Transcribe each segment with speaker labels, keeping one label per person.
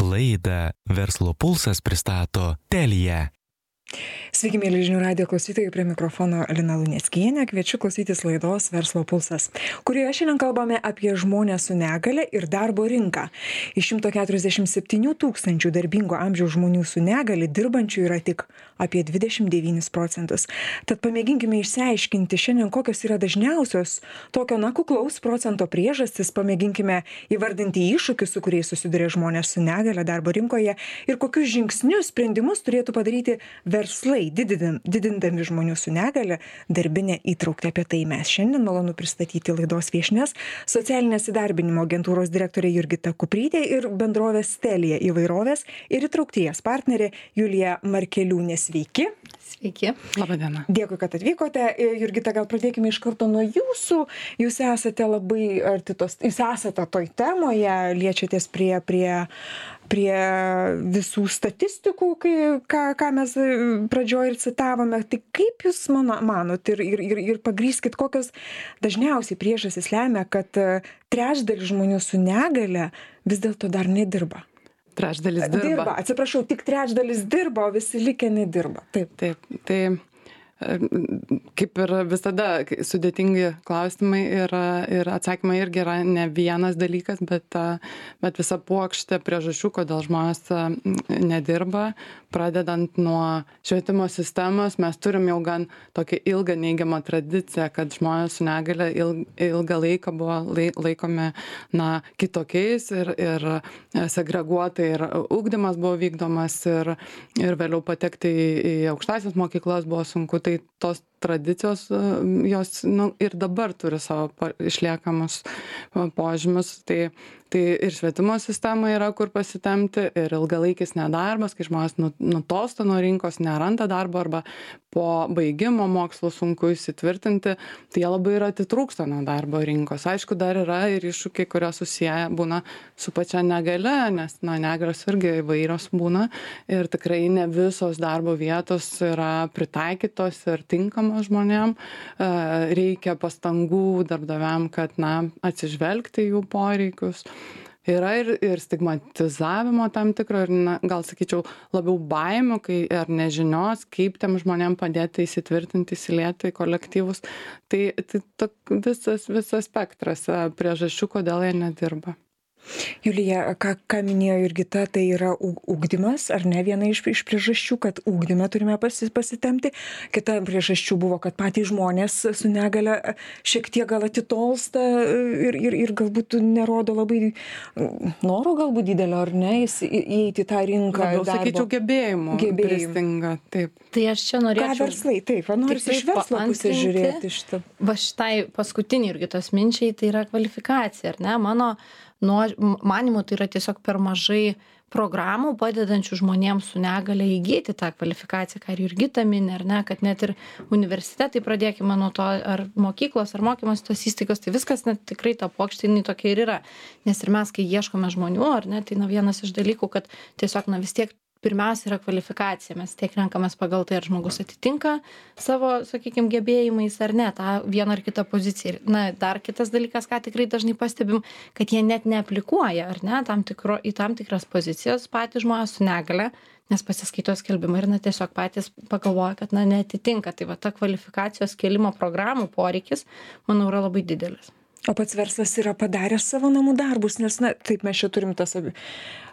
Speaker 1: Laidą Verslo pulsas pristato Telija.
Speaker 2: Sveiki, mėly žinių radio klausytojai, prie mikrofono Lina Luneckienė. Kviečiu klausytis laidos Verslo pulsas, kurioje šiandien kalbame apie žmonės su negale ir darbo rinką. Iš 147 tūkstančių darbingo amžiaus žmonių su negale dirbančių yra tik apie 29 procentus. Tad pamėginkime išsiaiškinti šiandien, kokios yra dažniausios tokio na kuklaus procento priežastis, pamėginkime įvardinti iššūkius, su kuriais susiduria žmonės su negale darbo rinkoje ir kokius žingsnius, sprendimus turėtų padaryti verslo verslai didindam didindami žmonių su negalia darbinę įtrauktį. Apie tai mes šiandien malonu pristatyti laidos viešnias socialinės įdarbinimo agentūros direktorė jurgita kuprytė ir bendrovės telija įvairovės ir įtraukties partnerė julija markeliūnė. Sveiki
Speaker 3: Sveiki.
Speaker 4: Labą dieną.
Speaker 2: Dėkui, kad atvykote. Jurgita, gal pradėkime iš karto nuo jūsų. Jūs esate labai arti tos, jūs esate toj temoje, liečiatės prie, prie prie visų statistikų, kai, ką, ką mes e, pradžioje ir citavome. Tai kaip Jūs mano, manot ir, ir, ir, ir pagryskit, kokios dažniausiai priežastys lemia, kad e, trečdalis žmonių su negale vis dėlto dar nedirba?
Speaker 4: Trečdalis dirba.
Speaker 2: Atsiprašau, tik trečdalis dirba, o visi likę nedirba.
Speaker 4: Taip. Taip. Tai kaip ir visada sudėtingi klausimai ir, ir atsakymai irgi yra ne vienas dalykas, bet, bet visa puokštė priežasčių, kodėl žmonės nedirba, pradedant nuo švietimo sistemos, mes turim jau gan tokią ilgą neigiamą tradiciją, kad žmonės su negale ilgą laiką buvo laikomi na, kitokiais ir, ir segreguotai ir ugdymas buvo vykdomas ir, ir vėliau patekti į, į aukštasias mokyklas buvo sunku. Tai tai tos tradicijos jos nu ir dabar turi savo išliekamus požymius. Tai tai ir švietimo sistema yra kur pasitempti ir ilgalaikis nedarbas kai žmonės nu nutolsta nuo rinkos neranda darbo arba po baigimo mokslų sunku įsitvirtinti tai jie labai ir atitrūksta nuo darbo rinkos. Aišku dar yra ir iššūkiai kurie susiję būna su pačia negalia nes na negalios irgi įvairios būna ir tikrai ne visos darbo vietos yra pritaikytos ir tinkamos žmonėm. E, reikia pastangų darbdaviam kad na atsižvelgti į jų poreikius yra ir ir stigmatizavimo tam tikro ir na gal sakyčiau labiau baimių kai ar nežinios kaip tiem žmonėm padėti įsitvirtinti įsilieti į kolektyvus. Tai tai tok visas visas spektras e, priežasčių kodėl jie nedirba
Speaker 2: julija ką ką minėjo jurgita tai yra u ugdymas ar ne viena iš iš priežasčių kad ugdyme turime pasi pasitempti kita priežasčių buvo kad patys žmonės su negalia šiek tiek gal atitolsta ir ir ir galbūt nerodo labai noro galbūt didelio ar ne įs įeiti į tą rinką
Speaker 4: labiau sakyčiau gebėjimų pristinga taip.
Speaker 3: Tai aš čia norėčiau
Speaker 2: ką verslai taip va norisi iš verslo pusės žiūrėti šitą.
Speaker 3: va šitai paskutinei jurgitos minčiai tai yra kvalifikacija ar ne? Mano nuo manymu tai yra tiesiog per mažai programų padedančių žmonėms su negalia įgyti tą kvalifikaciją ką ir jurgita mini ar ne kad net ir universitetai pradėkime nuo to ar mokyklos ar mokymosi tos įstaigos tai viskas na tikrai ta puokštė jinai tokia ir yra. Nes ir mes kai ieškome žmonių ar ne tai na vienas iš dalykų kad tiesiog na vis tiek pirmiausia yra kvalifikacija. Mes tiek renkamės pagal tai ar žmogus atitinka savo sakykim gebėjimais ar ne tą vieną ar kitą poziciją. Ir na dar kitas dalykas ką tikrai dažnai pastebim kad jie net neaplikuoja ar ne tam tikro į tam tikras pozicijas patys žmonės su negalia nes pasiskaito skelbimą ir na tiesiog patys pagalvoja kad na neatitinka. Tai va ta kvalifikacijos kėlimo programų poreikis manau yra labai didelis
Speaker 2: o pats verslas yra padaręs savo namų darbus nes na taip mes čia turim tas ob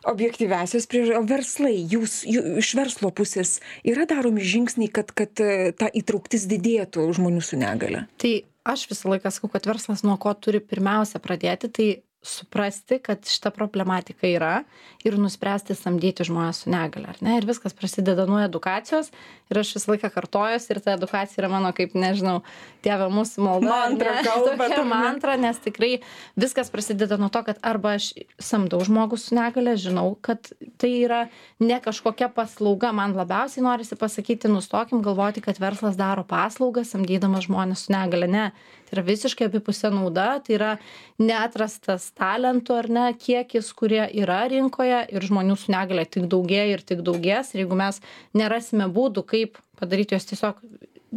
Speaker 2: objektyviąsias priež o verslai jūs jų iš verslo pusės yra daromi žingsniai kad kad e, ta įtrauktis didėtų žmonių su negalia
Speaker 3: tai aš visą laiką sakau kad verslas nuo ko turi pirmiausia pradėti tai suprasti kad šita problematika yra ir nuspręsti samdyti žmones su negalia ar ne? Ir viskas prasideda nuo edukacijos ir aš visą laiką kartojuosi ir ta edukacija yra mano kaip nežinau tėve mūsų malda
Speaker 2: mantra kalbat
Speaker 3: tokia mantra nes tikrai viskas prasideda nuo to kad arba aš samdau žmogų su negalia žinau kad tai yra ne kažkokia paslauga man labiausiai norisi pasakyti nustokim galvoti kad verslas daro paslaugą samdydamas žmones su negalia ne tai yra visiškai abipusė nauda tai yra neatrastas talentų ar ne kiekis kurie yra rinkoje ir žmonių su negalia tik daugėja ir tik daugės. Ir jeigu mes nerasime būdų kaip padaryt juos tiesiog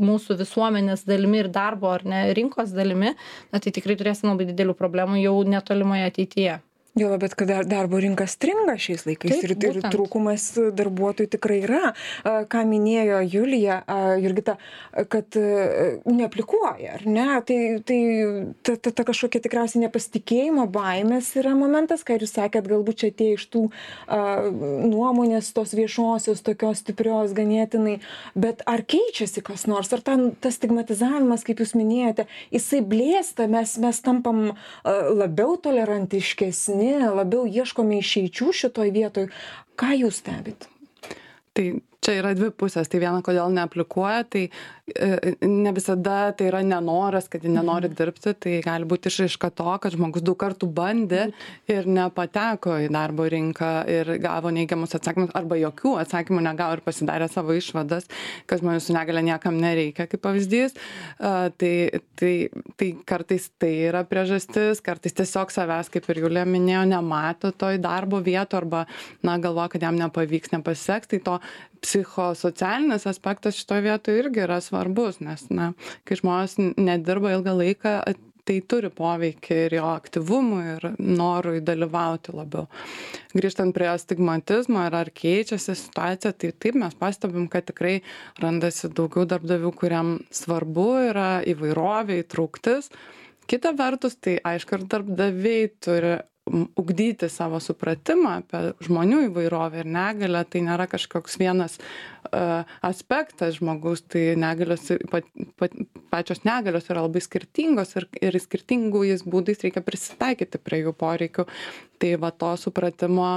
Speaker 3: mūsų visuomenės dalimi ir darbo ar ne rinkos dalimi na tai tikrai turėsim labai didelių problemų jau netolimoje ateityje
Speaker 2: juolab bet kad dar darbo rinka stringa šiais laikais ir ir trūkumas darbuotojų tikrai yra. Ką minėjo julija jurgita kad a, neaplikuoja ar ne? Tai tai ta ta ta kažkokia tikriausiai nepasitikėjimo baimės yra momentas ką ir jūs sakėt galbūt čia atėję iš tų a, nuomonės tos viešosios tokios stiprios ganėtinai bet ar keičiasi kas nors? Ar ten tas stigmatizavimas kaip jūs minėjote jisai blėsta mes mes tampam a, labiau tolerantiškesni labiau ieškome išeičių šitoj vietoj. Ką jūs stebit?
Speaker 4: Tai čia yra dvi pusės. Tai viena, kodėl neaplikuoja, tai e, ne visada tai yra nenoras, kad jie nenori dirbti, tai gali būti išaiška to, kad žmogus daug kartų bandė ir nepateko į darbo rinką ir gavo neigiamus atsakymus arba jokių atsakymų negavo ir pasidarė savo išvadas, kad žmonių su negale niekam nereikia, kaip pavyzdys. A, Tai, tai, tai kartais tai yra priežastis, kartais tiesiog savęs, kaip ir Julija minėjo, nemato toj darbo vietų arba, na, galvoja, kad jam nepavyks, nepasiseks. Tai to psichosocialinis aspektas šitoje vietoje irgi yra svarbus, nes, na, kai žmonės nedirba ilgą laiką, tai turi poveikį ir jo aktyvumui, ir norui dalyvauti labiau. Grįžtant prie stigmatizmo ir ar keičiasi situacija, tai taip mes pastebim, kad tikrai randasi daugiau darbdavių, kuriam svarbu yra įvairovė, įtrauktis. Kita vertus, tai aišku, ir darbdaviai turi ugdyti savo supratimą apie žmonių įvairovę ir negalę. Tai nėra kažkoks vienas uh, aspektas žmogaus, tai negalios, pat, pat, pačios negalios yra labai skirtingos ir, ir skirtingais būdais reikia prisitaikyti prie jų poreikių. Tai va to supratimo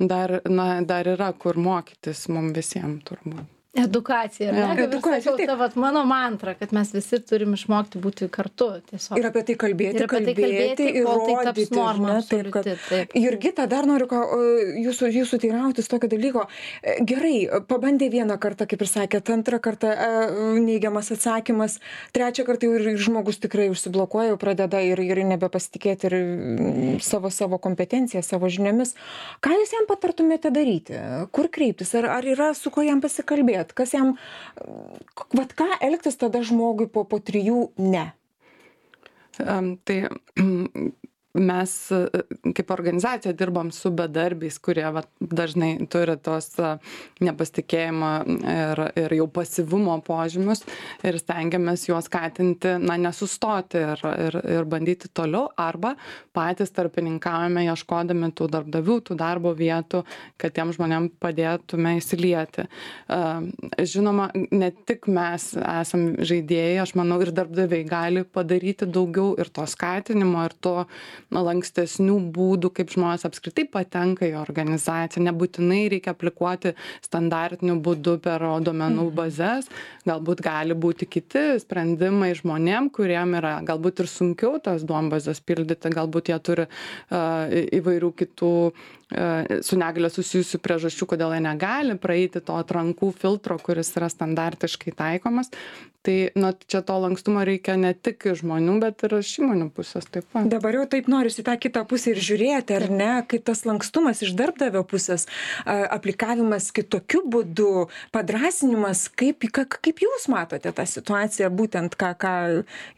Speaker 4: dar, na, dar yra kur mokytis mums visiems turbūt.
Speaker 3: Edukacija, ne? Ir
Speaker 2: Edukacija,
Speaker 3: sakiau,
Speaker 2: taip.
Speaker 3: ta vat mano mantra, kad mes visi turim išmokti būti kartu. Tiesiog.
Speaker 2: ir apie tai kalbėti
Speaker 3: Ir apie tai kalbėti,
Speaker 2: ir
Speaker 3: kol tai taps
Speaker 2: rodyti,
Speaker 3: norma
Speaker 2: ne, taip, kad-
Speaker 3: taip.
Speaker 2: Jurgita, dar noriu ką, o, jūsų, jūsų teirautis tokio dalyko. E, Gerai, pabandė vieną kartą, kaip ir sakėt, antrą kartą e, neigiamas atsakymas, trečią kartą jau ir žmogus tikrai užsiblokuoja, jau pradeda ir, ir nebepasitikėti ir mm, savo, savo kompetenciją, savo žiniomis. Ką jūs jam patartumėte daryti? Kur kreiptis? Ar, ar yra su kuo jam pasikalbėti? Kas jam, vad ką elgtis tada žmogui po, po trijų ne?
Speaker 4: Tai mes e, kaip organizacija dirbam su bedarbiais, kurie va, dažnai turi tos e, nepasitikėjimo ir, ir jau pasivumo požymius ir stengiamės juos skatinti, na, nesustoti ir, ir, ir bandyti toliau arba patys tarpininkavome ieškodami tų darbdavių, tų darbo vietų, kad tiem žmonėm padėtume įsilieti. E, Žinoma, ne tik mes esam žaidėjai, aš manau, ir darbdaviai gali padaryti daugiau ir to skatinimo, ir to na, lankstesnių būdų, kaip žmonės apskritai patenka į organizaciją. Nebūtinai reikia aplikuoti standartiniu būdu per duomenų bazės. Galbūt gali būti kiti sprendimai žmonėm, kuriem yra galbūt ir sunkiau tas duombazės pildyti, galbūt jie turi uh, įvairių kitų uh, su negalė susijusių priežasčių, kodėl jie negali praeiti to atrankų filtro, kuris yra standartiškai taikomas. Tai na, čia to lankstumo reikia ne tik iš žmonių, bet ir iš įmonių pusės taip pat.
Speaker 2: Dabar jau taip norisi tą kitą pusę ir žiūrėti, ar ne, kaip tas lankstumas iš darbdavio pusės, aplikavimas kitokiu būdu, padrasinimas, kaip, ka- kaip jūs matote tą situaciją, būtent ką, ką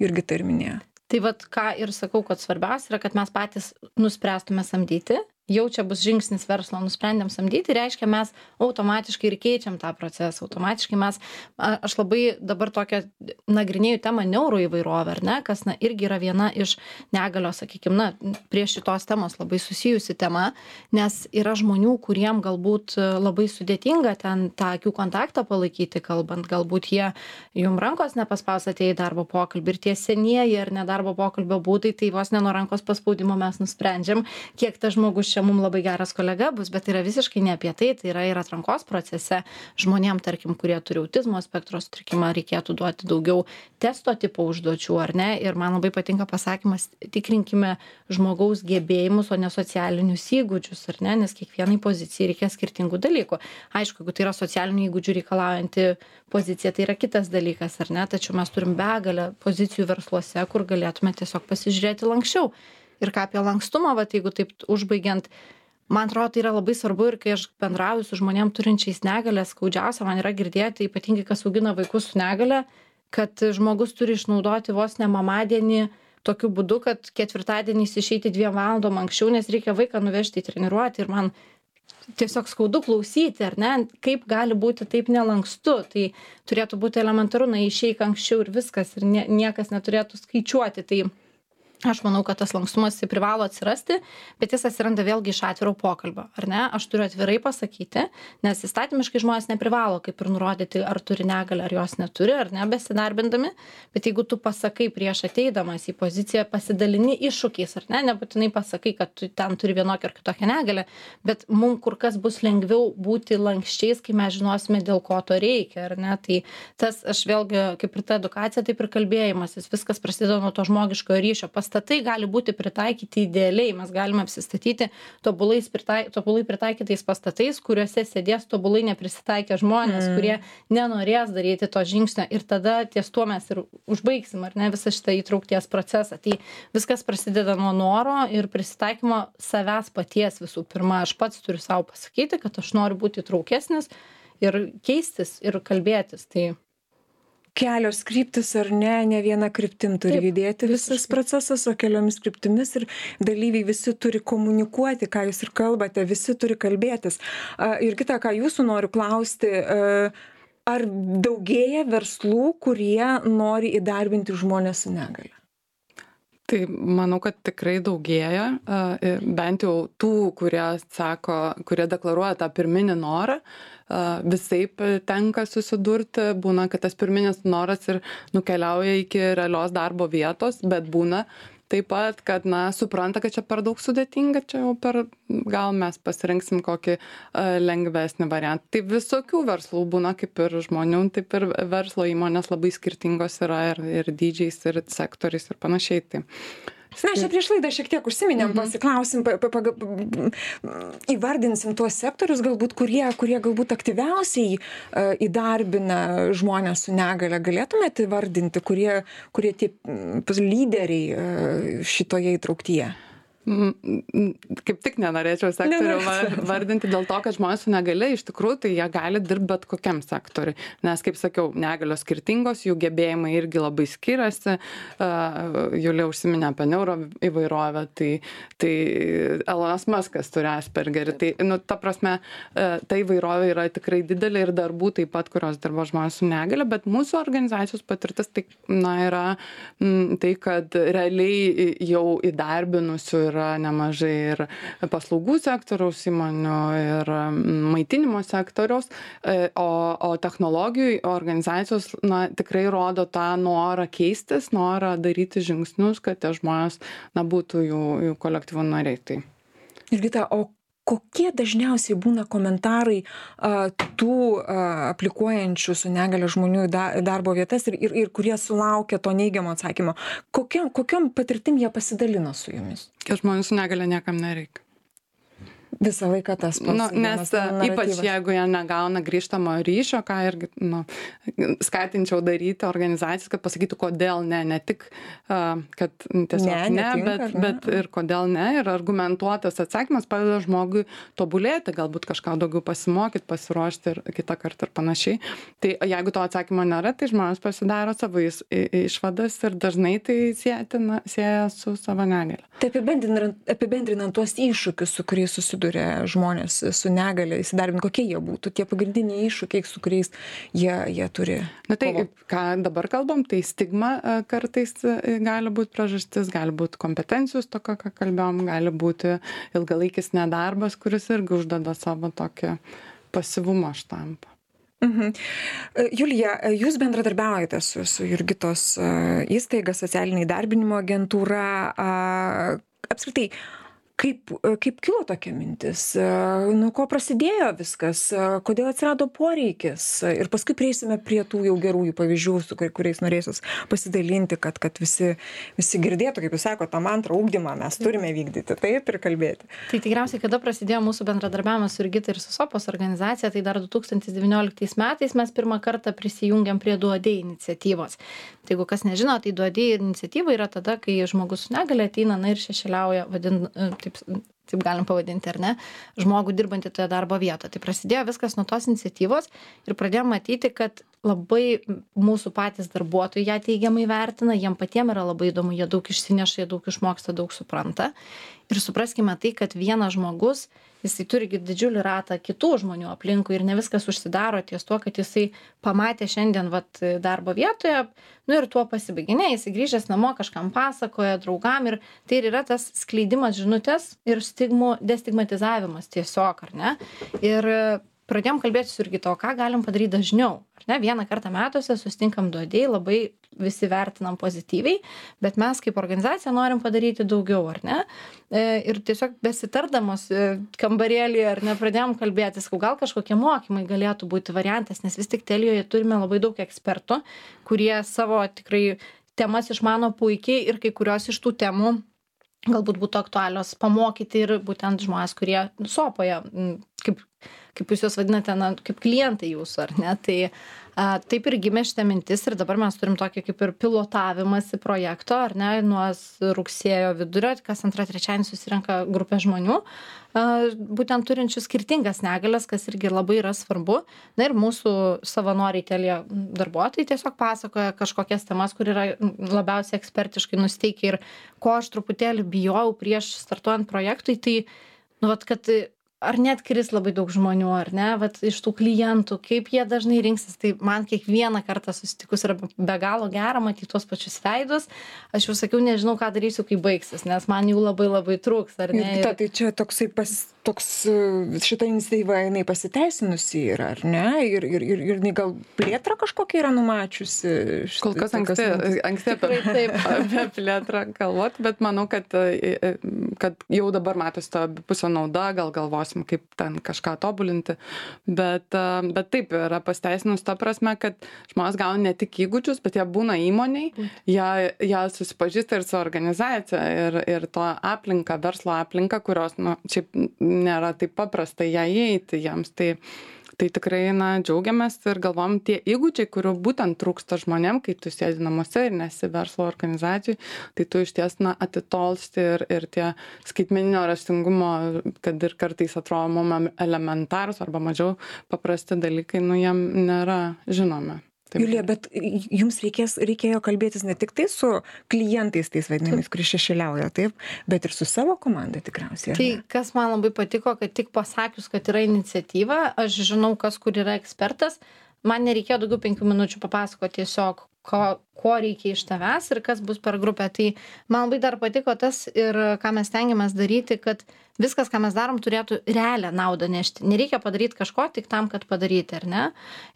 Speaker 2: Jurgita ir minėjo.
Speaker 3: Tai vad ką ir sakau, kad svarbiausia yra, kad mes patys nuspręstume samdyti. Jau čia bus žingsnis verslo, nusprendėm samdyti, reiškia, mes automatiškai ir keičiam tą procesą. Automatiškai mes, a- aš labai dabar tokią nagrinėjau temą neuroįvairovę, ar ne, kas na, irgi yra viena iš negalios, sakykime, na, prie šitos temos labai susijusi tema, nes yra žmonių, kuriem galbūt labai sudėtinga ten tą akių kontaktą palaikyti, kalbant, galbūt jie jum rankos nepaspaus atėję į darbo pokalbį ir tie senieji ar nedarbo pokalbio būdai, tai vos ne nuo rankos paspaudimo mes nusprendžiam, kiek tas žmogus čia mums labai geras kolega bus, bet tai yra visiškai ne apie tai, tai yra ir atrankos procese žmonėm, tarkim, kurie turi autizmo spektro sutrikimą, reikėtų duoti daugiau testo tipo užduočių, ar ne? Ir man labai patinka pasakymas, tikrinkime žmogaus gebėjimus, o ne socialinius įgūdžius, ar ne? Nes kiekvienai pozicijai reikia skirtingų dalykų. Aišku, jeigu tai yra socialinių įgūdžių reikalaujanti pozicija, tai yra kitas dalykas, ar ne? Tačiau mes turim begalę pozicijų versluose, kur galėtume tiesiog pasižiūrėti lankščiau. Ir ką apie lankstumą, va, jeigu taip užbaigiant, man atrodo, tai yra labai svarbu ir kai aš bendrauju su žmonėm turinčiais negalę, skaudžiausia man yra girdėti, ypatingai kas augina vaikus su negale, kad žmogus turi išnaudoti vos ne mamadienį tokiu būdu kad ketvirtadieniais išeiti dviem valandom anksčiau nes reikia vaiką nuvežti į treniruotę ir man tiesiog skaudu klausyti ar ne kaip gali būti taip nelankstu tai turėtų būti elementaru na išeik anksčiau ir viskas ir nie niekas neturėtų skaičiuoti tai aš manau kad tas lankstumas jisai privalo atsirasti bet jis atsiranda vėlgi iš atviro pokalbio ar ne? Aš turiu atvirai pasakyti nes įstatymiškai žmonės neprivalo kaip ir nurodyti ar turi negalią ar jos neturi ar ne besidarbindami. Bet jeigu tu pasakai prieš ateidamas į poziciją pasidalini iššūkiais ar ne? Nebūtinai pasakai kad tu ten turi vienokią ar kitokią negalią bet mum kur kas bus lengviau būti lanksčiais kai mes žinosime dėl ko to reikia ar ne? Tai tas aš vėlgi kaip ir ta edukacija taip ir kalbėjimasis viskas prasideda nuo to žmogiškojo ryšio pas pastatai gali būti pritaikyti idealiai. Mes galime apsistatyti tobulais pritai tobulai pritaikytais pastatais kuriuose sėdės tobulai neprisitaikę žmonės
Speaker 2: Mm.
Speaker 3: kurie nenorės daryti to žingsnio. Ir tada ties tuo mes ir užbaigsim ar ne visą šitą įtraukties procesą. Tai viskas prasideda nuo noro ir prisitaikymo savęs paties visų pirma. Aš pats turiu sau pasakyti kad aš noriu būti įtraukesnis ir keistis ir kalbėtis. Tai
Speaker 2: kelios kryptys ar ne ne viena kryptim turi judėti visas procesas o keliomis kryptimis ir dalyviai visi turi komunikuoti ką jūs ir kalbate visi turi kalbėtis. A jurgita ką jūsų noriu klausti a ar daugėja verslų kurie nori įdarbinti žmones su negalia
Speaker 4: tai manau kad tikrai daugėja bent jau tų kurie sako kurie deklaruoja tą pirminį norą visaip tenka susidurti. Būna kad tas pirminis noras ir nukeliauja iki realios darbo vietos bet būna taip pat kad na supranta kad čia per daug sudėtinga čia jau per gal mes pasirinksim kokį lengvesnį variantą. Tai visokių verslų būna kaip ir žmonių taip ir verslo įmonės labai skirtingos yra ir ir dydžiais ir sektoriais ir panašiai tai
Speaker 2: mes čia prieš laidą šiek tiek užsiminėm pasiklausim pa pa paga įvardinsim tuos sektorius galbūt kurie kurie galbūt aktyviausiai a įdarbina žmones su negalia galėtumėt įvardinti kurie kurie tie m, lyderiai a šitoje įtrauktyje?
Speaker 4: Mm, mm, kaip tik nenorėčiau sektorių vardinti dėl to, kad žmonės su negale iš tikrųjų tai jie gali dirbti bet kokiam sektoriui. Nes, kaip sakiau, negalios skirtingos, jų gebėjimai irgi labai skiriasi. Julė užsiminė apie neuro įvairovę, tai, tai Elonas Maskas turi Aspergerį. Tai, nu, ta prasme, uh, ta įvairovė yra tikrai didelė ir darbų taip pat, kurios dirba žmonės su negale, bet mūsų organizacijos patirtis tai, na, yra tai, kad realiai jau įdarbinusių yra nemažai ir paslaugų sektoriaus įmonių, ir mm, maitinimo sektoriaus, e, o, o technologijų organizacijos na, tikrai rodo tą norą keistis, norą daryti žingsnius, kad tie žmonės na, būtų jų, jų kolektyvų nariai. Tai.
Speaker 2: jurgita o kokie dažniausiai būna komentarai a, tų a, aplikuojančių su negalia žmonių į da, darbo vietas ir, ir, ir kurie sulaukia to neigiamo atsakymo. Kokiam, kokiam patirtim jie pasidalino su jumis?
Speaker 4: Kad žmonių su negale niekam nereikia.
Speaker 2: Visą laiką tas pats.
Speaker 4: Nu, nes e, ypač jeigu jie negauna grįžtamo ryšio, ką irgi nu, skatinčiau daryti organizacijas, kad pasakytų, kodėl ne, ne tik, uh, kad tiesiog
Speaker 2: Ne,
Speaker 4: ne, ne
Speaker 2: netinka,
Speaker 4: bet,
Speaker 2: ne?
Speaker 4: bet ir kodėl ne. Ir argumentuotas atsakymas padeda žmogui tobulėti, galbūt kažką daugiau pasimokyti, pasiruošti ir kitą kartą ir panašiai. Tai jeigu to atsakymo nėra, tai žmonės pasidaro savo išvadas ir dažnai tai sietina, sieja su savo negale.
Speaker 2: Tai apibendrinant, apibendrinant tuos iššūkius, su kuriais susiduria žmonės su negale įsidarbinti, kokie jie būtų, tie pagrindiniai iššūkiai, su kuriais jie, jie turi.
Speaker 4: Na tai,
Speaker 2: kovot?
Speaker 4: ką dabar kalbam, tai stigma e, kartais e, gali būti priežastis, gali būti kompetencijų stoka, ką kalbėjom, gali būti ilgalaikis nedarbas, kuris irgi uždeda savo tokį pasivumo štampą.
Speaker 2: Mhm. E, Julija, jūs bendradarbiaujate su, su Jurgitos įstaiga, socialinė įdarbinimo agentūra. Apskritai, kaip, e, kaip kilo tokia mintis, E, nuo ko prasidėjo viskas, E, kodėl atsirado poreikis? Ir paskui prieisime prie tų jau gerųjų pavyzdžių, su kur- kuriais norėsis pasidalinti, kad, kad visi, visi girdėtų, kaip jūs sakote, tą mantrą ūkdymą mes turime vykdyti, taip ir kalbėti.
Speaker 3: tai tikriausiai kada prasidėjo mūsų bendradarbiavimas su jurgita ir su sopos organizacija tai dar du tūkstantis devynioliktais metais mes pirmą kartą prisijungėm prie duodei iniciatyvos. Tai jeigu kas nežino tai duodei iniciatyva yra tada kai žmogus su negalia ateina na ir šešėliauja vadin taip taip galim pavadinti, ar ne, žmogų dirbantį toje darbo vietoje. Tai prasidėjo viskas nuo tos iniciatyvos ir pradėjome matyti, kad labai mūsų patys darbuotojai ją teigiamai vertina, jiem patiems yra labai įdomu, jie daug išsineša, jie daug išmoksta, daug supranta. Ir supraskime tai, kad vienas žmogus jisai turi didžiulį ratą kitų žmonių aplinkui ir ne viskas užsidaro ties tuo, kad jisai pamatė šiandien vat, darbo vietoje, nu ir tuo pasibaigė. Jisai grįžęs namo kažkam pasakoja, draugam ir tai ir yra tas skleidimas žinutės ir stigmų destigmatizavimas tiesiog, ar ne? Ir pradėjom kalbėti su Irgito, ką galim padaryti dažniau. Ar ne, vieną kartą metuose sustinkam duodėjai, labai visi vertinam pozityviai, bet mes kaip organizacija norim padaryti daugiau, ar ne? E, ir tiesiog besitardamos e, kambarėlį, ar ne, pradėjom kalbėtis, gal kažkokie mokymai galėtų būti variantas, nes vis tik telijoje turime labai daug ekspertų, kurie savo tikrai temas išmano puikiai ir kai kurios iš tų temų galbūt būtų aktualios pamokyti ir būtent žmonės, kurie sopoje, kaip kaip jūs juos vadinate, na, kaip klientai jūsų, ar ne? Tai a, taip ir gimė šitą mintis ir dabar mes turim tokį kaip ir pilotavimąsi projekto, ar ne, nuo rugsėjo vidurio, kas antrą trečiąjį susirenka grupė žmonių, a, būtent turinčių skirtingas negalės, kas irgi labai yra svarbu. Na ir mūsų savanoriai telė darbuotojai tiesiog pasakoja kažkokias temas, kur yra labiausiai ekspertiškai nusteikę ir ko aš truputėlį bijojau prieš startuojant projektui, tai, nu, vat, kad ar neatkris labai daug žmonių ar ne? Vat iš tų klientų kaip jie dažnai rinksis? Tai man kiekvieną kartą susitikus yra be galo gera matyt tuos pačius veidus. Aš jau sakiau nežinau ką darysiu kai baigsis nes man jų labai labai trūks ar ne?
Speaker 2: Ir tai čia toksai pas toks šita iniciatyva jinai pasiteisinusi yra ar ne? Ir ir ir ir jinai gal plėtrą kažkokią yra numačiusi
Speaker 4: kol kas anksti anksti apie taip. apie plėtrą galvot bet manau kad e, e, kad jau dabar matosi ta abipusė nauda gal galvos galvosim kaip ten kažką tobulinti. Bet bet taip yra pasiteisinus ta prasme kad žmonės gauna ne tik įgūdžius bet jie būna įmonėj jie jie susipažįsta ir su organizacija ir ir to aplinka verslo aplinka kurios nu šiaip nėra taip paprasta ją įeiti jiems. Tai tai tikrai na džiaugiamės ir galvojam tie įgūdžiai kurių būtent trūksta žmonėm kai tu sėdi namuose ir nesi verslo organizacijoj tai tu išties na atitolsti ir ir tie skaitmeninio raštingumo kad ir kartais atrodo mum elementarūs arba mažiau paprasti dalykai nu jiem nėra žinomi
Speaker 2: julija bet jums reikės reikėjo kalbėtis ne tiktai su klientais tais vadinamais kurie šešėliauja taip bet ir su savo komanda tikriausiai
Speaker 3: tai kas man labai patiko kad tik pasakius kad yra iniciatyva aš žinau kas kur yra ekspertas man nereikėjo daugiau penkių minučių papasakot tiesiog ko ko reikia iš tavęs ir kas bus per grupę. Tai man labai dar patiko tas ir ką mes stengiamės daryti kad viskas ką mes darom turėtų realią naudą nešti. Nereikia padaryt kažko tik tam kad padaryti ar ne?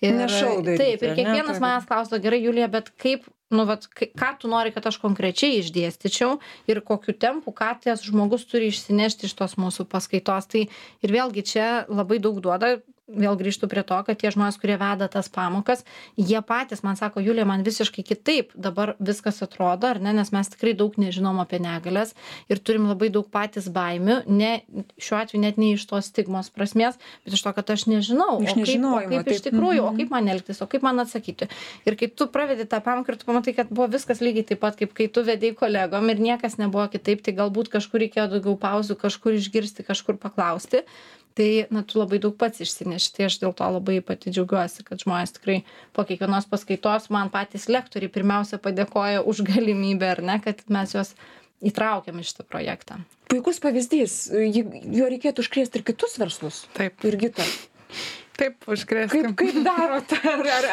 Speaker 2: Ir ne šou daryti,
Speaker 3: taip ir kiekvienas manęs klausdavo gerai julija bet kaip nu vat ką tu nori kad aš konkrečiai išdėstyčiau ir kokiu tempu ką tas žmogus turi išsinešti iš tos mūsų paskaitos. Tai ir vėlgi čia labai daug duoda vėl grįžtu prie to kad tie žmonės kurie veda tas pamokas jie patys man sako julija man visiškai kitaip dabar viskas atrodo ar ne? Nes mes tikrai daug nežinom apie negalias ir turim labai daug patys baimių ne šiuo atveju net ne iš tos stigmos prasmės bet iš to kad aš nežinau o kaip, o kaip iš tikrųjų o
Speaker 2: mhm.
Speaker 3: kaip man elgtis o kaip man atsakyti? Ir kai tu pravedi tą pamoką ir tu pamatai kad buvo viskas lygiai taip pat kaip kai tu vedei kolegom ir niekas nebuvo kitaip tai galbūt kažkur reikėjo daugiau pauzių kažkur išgirsti kažkur paklausti tai na tu labai daug pats išsineši tai aš dėl to labai pati džiaugiuosi kad žmonės tikrai po kiekvienos paskaitos man patys lektoriai pirmiausia padėkoja už galimybę ar ne kad mes juos įtraukiam į šitą projektą.
Speaker 2: Puikus pavyzdys. Jį juo reikėtų užkrėsti ir kitus verslus.
Speaker 4: Taip.
Speaker 2: Jurgita
Speaker 4: Taip, užkrėskim.
Speaker 2: Kaip, kaip darot? Ar, ar,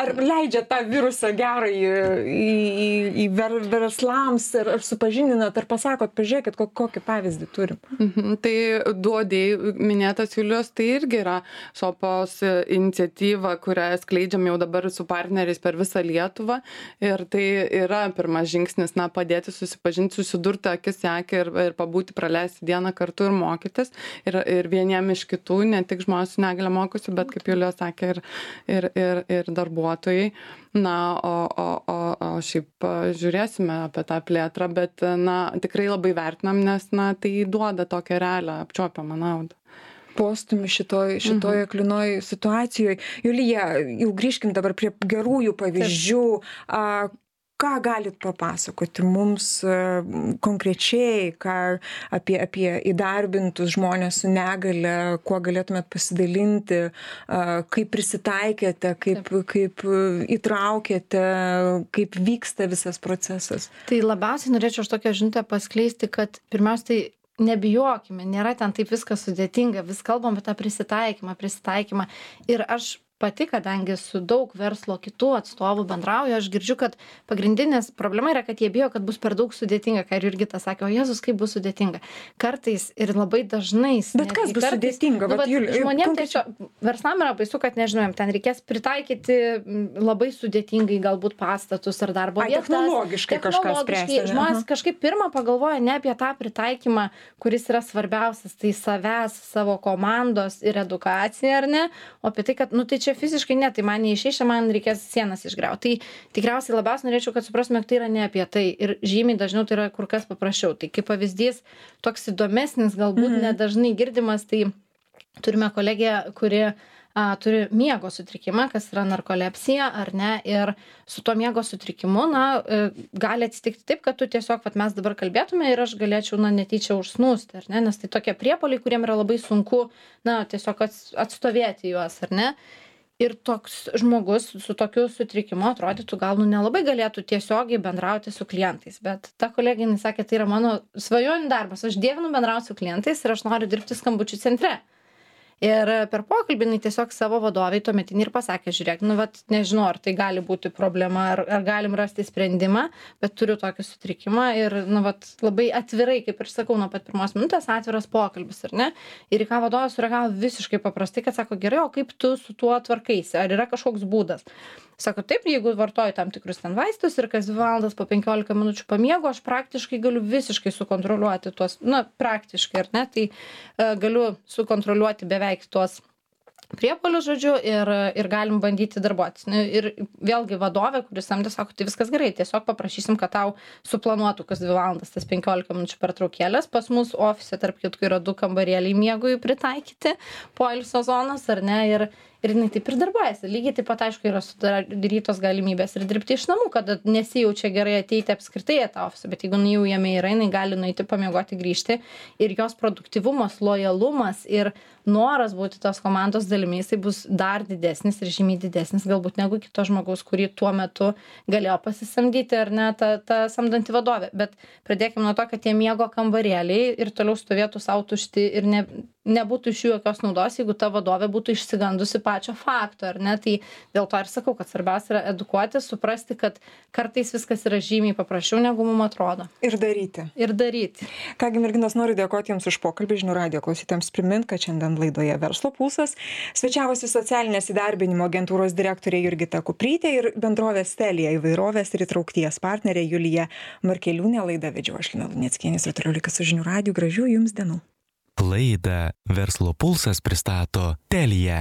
Speaker 2: ar leidžia tą virusą gerai į, į, į ver, verslams, ar, ar supažindinat, ar pasakot, pažiūrėkit, kokį pavyzdį turim?
Speaker 4: Mhm, tai duodėjai, minėtas Julius, tai irgi yra Sopos iniciatyva, kurią skleidžiam jau dabar su partneriais per visą Lietuvą. Ir tai yra pirmas žingsnis, na, padėti susipažinti, susidurti akis į akį ir, ir pabūti, praleisti dieną kartu ir mokytis. Ir, ir vieniem iš kitų, ne tik žmonės su negalė mokytis suaugusių, bet kaip Julija sakė, ir, ir, ir, ir darbuotojai. Na, o, o, o, o šiaip žiūrėsime apie tą plėtrą, bet na, tikrai labai vertinam, nes na, tai duoda tokią realią apčiopiamą naudą
Speaker 2: postūmį šitoj šitoj
Speaker 4: Mhm.
Speaker 2: aklinoj situacijoj julija jau grįžkim dabar prie gerųjų pavyzdžių a ką galit papasakoti mums e, konkrečiai ką apie apie įdarbintus žmones su negalia kuo galėtumėt pasidalinti kaip prisitaikėte kaip kaip įtraukėte kaip vyksta visas procesas?
Speaker 3: Tai labiausiai norėčiau aš tokią žinutę paskleisti kad pirmiausia tai nebijokime nėra ten taip viskas sudėtinga vis kalbam apie tą prisitaikymą prisitaikymą. Ir aš pati kadangi su daug verslo kitų atstovų bendrauju aš girdžiu kad pagrindinės problema yra kad jie bijo kad bus per daug sudėtinga ką ir jurgita sakė o jėzus kaip bus sudėtinga? Kartais ir labai dažnai
Speaker 2: bet kas bus sudėtinga?
Speaker 3: nu,
Speaker 2: vat Julija,
Speaker 3: žmonėm
Speaker 2: konkrečiai-
Speaker 3: tiesiog verslam yra baisu kad nežinau jiem ten reikės pritaikyti labai sudėtingai galbūt pastatus ar darbo vietas.
Speaker 2: technologiškai kažką
Speaker 3: Technologiškai
Speaker 2: spręsti, ane?
Speaker 3: žmonės kažkaip pirmą pagalvoja ne apie tą pritaikymą kuris yra svarbiausias tai savęs savo komandos ir edukacija ar ne o apie tai kad nu tai čia fiziškai ne tai man neišeis čia man reikės sienas išgriaut tai tikriausiai labiausiai norėčiau kad suprastumėt kad tai yra ne apie tai. Ir žymiai dažniau tai yra kur kas paprasčiau. Tai kaip pavyzdys toks įdomesnis galbūt nedažnai girdimas tai turime kolegę kuri a, turi miego sutrikimą, kas yra narkolepsija ar ne, ir su tuo miego sutrikimu, na, e, gali atsitikti taip, kad tu tiesiog, vat, mes dabar kalbėtume ir aš galėčiau, na, netyčia užsnūsti, ar ne, nes tai tokie priepoliai, kuriem yra labai sunku, na, tiesiog ats- atstovėti juos, ar ne. Ir toks žmogus su tokiu sutrikimu atrodytų gal nu nelabai galėtų tiesiogiai bendrauti su klientais. Bet ta kolegė, jinai sakė, tai yra mano svajonių darbas. Aš dievinu bendrauti su klientais ir aš noriu dirbti skambučių centre. Ir per pokalbį jinai tiesiog savo vadoviai tuometinį ir pasakė, žiūrėk, nu, vat, nežinau, ar tai gali būti problema, ar, ar galim rasti sprendimą, bet turiu tokį sutrikimą ir, nu, vat, labai atvirai, kaip ir sakau, nuo pat pirmos minutės atviras pokalbis, ar ne? Ir į ką vadovas sureagavo visiškai paprastai, kad sako, gerai, o kaip tu su tuo tvarkaisi, ar yra kažkoks būdas? Sako, taip, jeigu vartoju tam tikrus ten vaistus ir kas dvi valandas po 15 minučių pamiegu, aš praktiškai galiu visiškai sukontroliuoti tuos, na, praktiškai, ar ne, tai e, galiu sukontroliuoti beveik tuos priepolius, žodžiu, ir, ir galim bandyti darbuotis. Nu, Ir vėlgi vadovė, kuris samdė, sako, tai viskas gerai, tiesiog paprašysim, kad tau suplanuotų kas dvi valandas tas 15 minučių pertraukėlės. Pas mus ofise, tarp kitko, yra du kambarėliai miegui pritaikyti, poilsio zonas, ar ne, ir, ir jinai taip ir darbuojasi. Lygiai taip pat, aišku, yra sudarytos galimybės ir dirbti iš namų, kad nesijaučia gerai ateiti apskritai į tą ofisą, bet jeigu jinai jau jame yra, jinai gali nueiti pamiegoti, grįžti ir jos produktivumas, lojalumas ir noras būti tos komandos dalimi, jisai bus dar didesnis ir žymiai didesnis galbūt negu kito žmogaus, kurį tuo metu galėjo pasisamdyti ar ne ta, ta samdanti vadovė. Bet pradėkime nuo to, kad tie miego kambarėliai ir toliau stovėtų savo tušti ir ne, nebūtų iš jų jokios naudos, jeigu ta vadovė būtų išsigandusi pačio fakto, ar ne? Tai dėl to ir sakau, kad svarbiausia yra edukuoti, suprasti, kad kartais viskas yra žymiai paprasčiau, negu mums atrodo.
Speaker 2: Ir daryti.
Speaker 3: Ir daryti.
Speaker 2: Kągi, merginos, noriu dėkoti Jums už pokalbį žinių radio klausytėms primint, kad šiandien laidoje Verslo pulsas svečiavosi socialinės įdarbinimo agentūros direktorė Jurgita Kuprytė ir bendrovės Telija įvairovės ir įtraukties partnerė Julija Markeliūnė laidą vedžiau aš Lina Lunieckienės ir toliau likas su žinių radiju. Gražių Jums dienų.
Speaker 1: Laidą Verslo pulsas pristato Telija.